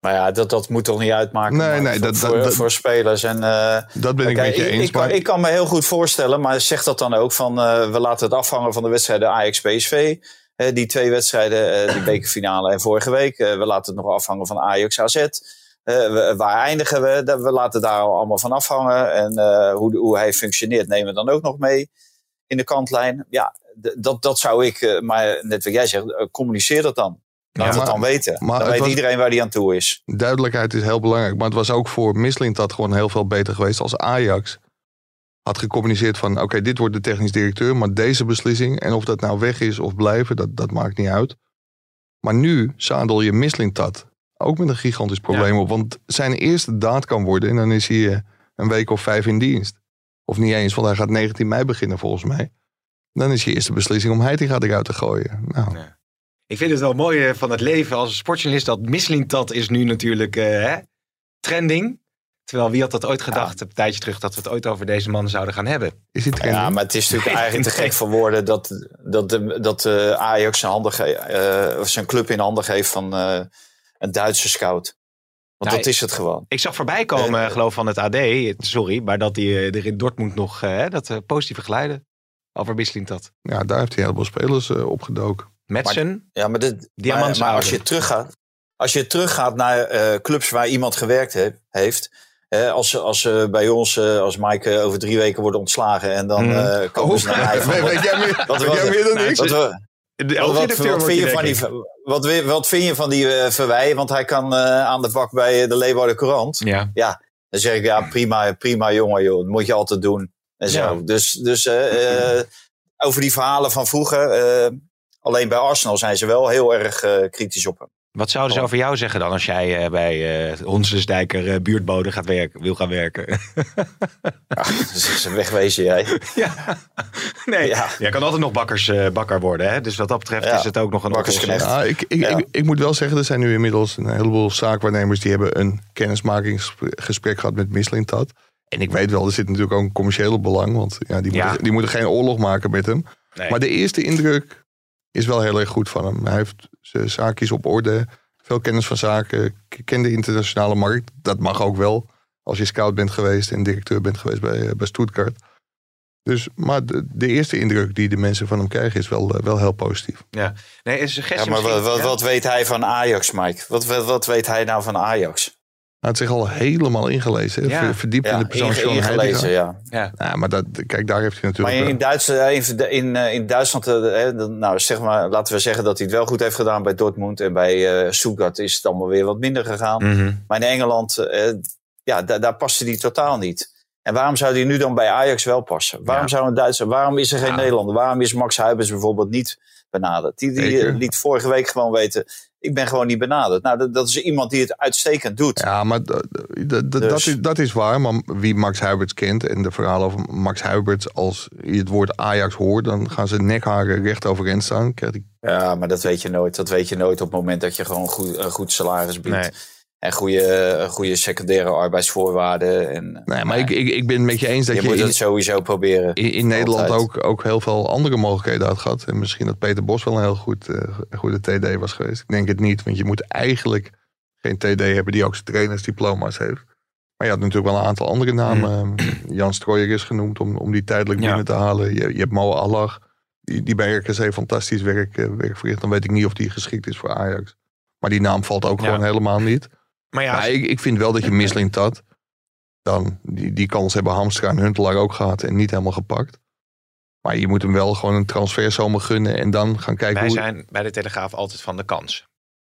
Maar ja, dat, dat moet toch niet uitmaken nee, nee, voor, dat, voor, dat, voor spelers. En, uh, dat ben ik met je eens. Ik, maar... ik, kan me heel goed voorstellen, maar zeg dat dan ook van uh, we laten het afhangen van de wedstrijden Ajax-PSV die twee wedstrijden, uh, die bekerfinale en vorige week. Uh, we laten het nog afhangen van Ajax AZ. Uh, waar eindigen we? We laten daar allemaal van afhangen. En hoe, hoe hij functioneert nemen we dan ook nog mee in de kantlijn. Ja, dat, dat zou ik, maar net wat jij zegt, communiceer dat dan. Laat Ja, het dan weten. maar dan weet was- iedereen waar die aan toe is. Duidelijkheid is heel belangrijk. Maar het was ook voor Mislintat gewoon heel veel beter geweest als Ajax had gecommuniceerd van... oké, dit wordt de technisch directeur, maar deze beslissing... en of dat nou weg is of blijven, dat, dat maakt niet uit. Maar nu zadel je Mislintat ook met een gigantisch probleem op. Want zijn eerste daad kan worden en dan is hij eh, een week of vijf in dienst. Of niet eens, want hij gaat 19 mei beginnen volgens mij. Dan is je eerste beslissing om Heitinga eruit te gooien. Nou. Ik vind het wel mooi eh, van het leven als sportjournalist dat Mislintat is nu natuurlijk eh, hè, trending. Terwijl wie had dat ooit gedacht, een tijdje terug, dat we het ooit over deze man zouden gaan hebben. is trending? Ja, maar het is natuurlijk eigenlijk te gek voor woorden dat, dat, de, dat eh, Ajax zijn, handen ge- eh, of zijn club in handen geeft van eh, een Duitse scout. Want Nee. dat is het gewoon. Ik zag voorbij komen, geloof van het AD, sorry, maar dat hij er in Dortmund nog hè, dat positieve geluiden over Mislintat. Ja, daar heeft hij heel veel spelers opgedoken. Metsen, Ja, maar, dit, Diamants maar, maar als je teruggaat, als je teruggaat naar eh, clubs waar iemand gewerkt he- heeft. Als als eh, bij ons, eh, als Mike eh, over drie weken wordt ontslagen en dan eh komen ze naar mij van, weet, jij meer, Wat- weet jij meer dan vind je van die, ik. wat, wi- wat vind je van die Verwij? Want hij kan aan de bak bij de Leeuwarden Courant. Ja. Dan zeg ik, ja, prima, prima jongen, joh. Dat moet je altijd doen. En zo. Ja. Dus, dus over die verhalen van vroeger. alleen bij Arsenal zijn ze wel heel erg kritisch op hem. Wat zouden ze Oh. over jou zeggen dan als jij eh, bij eh Honsensdijker eh, buurtbode gaat werken, wil gaan werken? Dus ze wegwezen jij. ja. Nee, Ja. jij kan altijd nog bakkers, eh, bakker worden. Hè? Dus wat dat betreft Ja. is het ook nog een Bakkersknecht. Ja, ik, ik, Ja. Ik, ik moet wel zeggen, er zijn nu inmiddels een heleboel zaakwaarnemers die hebben een kennismakingsgesprek gehad met Mislintat. En ik weet wel, er zit natuurlijk ook een commerciële belang, want ja, die, Ja. Moeten, die moeten geen oorlog maken met hem. Nee. Maar de eerste indruk is wel heel erg goed van hem. Hij heeft zijn zaakjes op orde, veel kennis van zaken, kent de internationale markt. Dat mag ook wel als je scout bent geweest en directeur bent geweest bij, eh, bij Stuttgart. Dus, maar de, de eerste indruk die de mensen van hem krijgen is wel, eh, wel heel positief. Ja. Nee, een suggestie Ja, maar wat, wat, ja? wat weet hij van Ajax, Mike? Wat, wat, wat weet hij nou van Ajax? Hij had zich al helemaal ingelezen. hè. Ja. Ver- Verdiept in de persoon inge- ingelezen, ja. Ja. Ja, maar dat, kijk, daar heeft hij Maar natuurlijk... in, Duitsland, in, in, eh, in Duitsland, eh, hè, dan- nou, zeg maar, laten we zeggen dat hij het wel goed heeft gedaan bij Dortmund. En bij eh Stuttgart is het allemaal weer wat minder gegaan. Mhm. Maar in Engeland, eh, ja, da- daar paste hij totaal niet. En waarom zou hij nu dan bij Ajax wel passen? Waarom Ja. zou een Duitser, waarom is er geen Ja. Nederlander? Waarom is Max Huibers bijvoorbeeld niet benaderd? Die, die eh, liet vorige week gewoon weten, ik ben gewoon niet benaderd. Nou, dat, dat is iemand die het uitstekend doet. Ja, maar Dus- dat, is, dat is waar. Maar wie Max Huiberts kent en de verhalen over Max Huiberts... als je het woord Ajax hoort, dan gaan ze nekharen recht overeind staan. Ja, maar dat weet je nooit. Dat weet je nooit op het moment dat je gewoon goed, een goed salaris biedt. Nee. En goede, goede secundaire arbeidsvoorwaarden. En, Nee, maar ik, ik, ik ben het met je eens dat je je, moet in, het sowieso proberen. in, in Nederland ook, ook heel veel andere mogelijkheden had gehad. En misschien dat Peter Bos wel een heel goed, eh, goede TD was geweest. Ik denk het niet, want je moet eigenlijk geen TD hebben die ook zijn trainersdiploma's heeft. Maar je had natuurlijk wel een aantal andere namen. Jan Strooijer is genoemd om, om die tijdelijk Ja. binnen te halen. Je, je hebt Mo Allah, die, die bij RKC fantastisch werk, eh, werk verricht. Dan weet ik niet of die geschikt is voor Ajax. Maar die naam valt ook Ja. gewoon helemaal niet. Maar ja, Maar ik, ik vind wel dat je Misling had. Dan, die, die kans hebben Hamstra en Huntelaar ook gehad en niet helemaal gepakt. Maar je moet hem wel gewoon een transferzomer gunnen en dan gaan kijken wij hoe... zijn bij de Telegraaf altijd van de kans.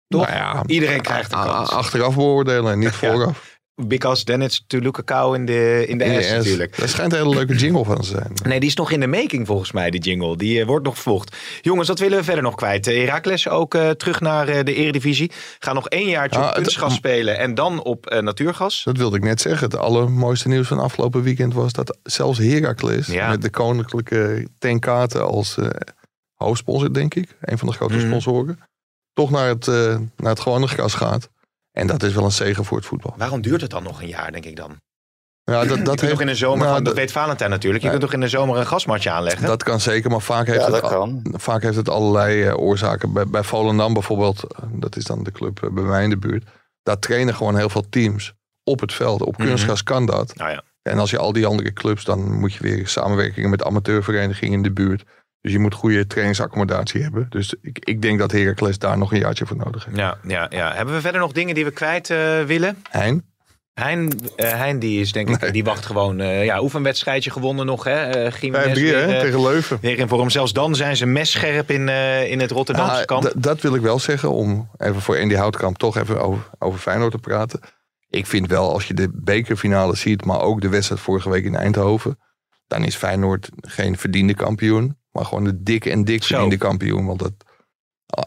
Toch? Nou ja, Iedereen krijgt een a- kans. Achteraf beoordelen en niet Ja. vooraf. Because then it's to look a cow in the, in de ass S. natuurlijk. Dat schijnt een hele leuke jingle van te zijn. Nee, die is nog in de making volgens mij, die jingle. Die eh, wordt nog vervolgd. Jongens, wat willen we verder nog kwijt? Uh, Heracles ook eh, terug naar eh, de eredivisie. Gaan nog één jaartje Ah, op kunstgas spelen en dan op eh, natuurgas. Dat wilde ik net zeggen. Het allermooiste nieuws van afgelopen weekend was dat zelfs Heracles... Ja. met de koninklijke Tenkaten als eh, hoofdsponsor, denk ik. Een van de grote Mhm. sponsoren. Toch naar het, eh, naar het gewone gras gaat. En dat is wel een zegen voor het voetbal. Waarom duurt het dan nog een jaar, denk ik dan? Ja, dat, je dat, kunt heeft, toch in de zomer, nou, gewoon- dat dat- weet Valentijn natuurlijk. Je kunt toch in de zomer een gasmatje aanleggen? dat kan zeker, maar vaak heeft, Ja, het, dat al- kan. vaak heeft het allerlei eh, oorzaken. Bij, bij Volendam bijvoorbeeld, eh, dat is dan de club eh, bij mij in de buurt. Daar trainen gewoon heel veel teams op het veld. Op Mhm. kunstgras kan dat. Nou ja. En als je al die andere clubs, dan moet je weer samenwerkingen met amateurverenigingen in de buurt. Dus je moet goede trainingsaccommodatie hebben. Dus ik, ik denk dat Heracles daar nog een jaartje voor nodig heeft. Ja, ja, ja. Hebben we verder nog dingen die we kwijt eh, willen? Hein? Hein, eh, hein die is denk ik, Nee. die wacht gewoon. eh ja, oefenwedstrijdje gewonnen nog. Hè? 5-3 Gimenez weer, hè, eh, tegen Leuven. weer in vorm. Zelfs dan zijn ze messcherp in, in het Rotterdamse Ja, kamp. dat wil ik wel zeggen, om even voor Andy Houtkamp toch even over, over Feyenoord te praten. Ik vind wel, als je de bekerfinale ziet, maar ook de wedstrijd vorige week in Eindhoven, dan is Feyenoord geen verdiende kampioen, maar gewoon de dikke en dik Zo. verdiende kampioen. Want dat,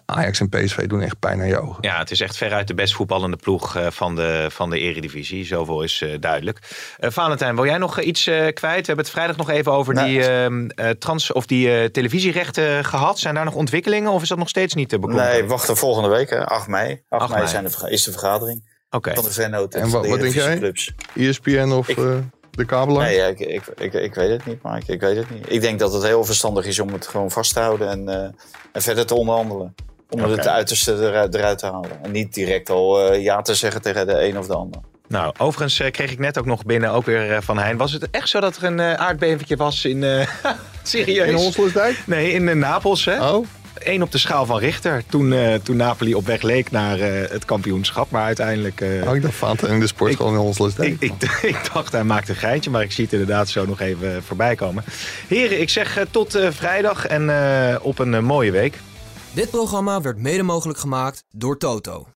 Ajax en PSV doen echt pijn aan je ogen. Ja, het is echt veruit de best voetballende ploeg eh, van de, van de Eredivisie. Zoveel is eh, duidelijk. Eh Valentijn, wil jij nog iets eh, kwijt? We hebben het vrijdag nog even over die, ehm, eh, trans, of die eh, televisierechten gehad. Zijn daar nog ontwikkelingen of is dat nog steeds niet te bekomen? Nee, wachten volgende week, hè, 8 mei. 8, 8 mei, mei. Zijn de, is de vergadering Oké. van de vennoten. En wat- de wat denk jij? ESPN of Ik- eh, de kabelaar? Nee, ja, ik, ik, ik, ik weet het niet, Mike. Ik weet het niet. Ik denk dat het heel verstandig is om het gewoon vast te houden en, eh, en verder te onderhandelen. Om het uiterste eruit, eruit te halen. En niet direct al eh, ja te zeggen tegen de een of de ander. Nou, overigens eh, kreeg ik net ook nog binnen, ook weer eh, van Hein. Was het echt zo dat er een eh aardbevingje was in... eh, serieus? In Honselersdijk? Nee, in Napels, hè? Oh, Eén op de schaal van Richter. Toen, eh, toen Napoli op weg leek naar eh, het kampioenschap. Maar uiteindelijk... eh, oh ik dacht Fanta in de sport gewoon in Honselersdijk. ik, ik, ik dacht, hij maakt een geintje. Maar ik zie het inderdaad zo nog even voorbij komen. Heren, ik zeg tot eh, vrijdag en eh, op een mooie week. Dit programma werd mede mogelijk gemaakt door Toto.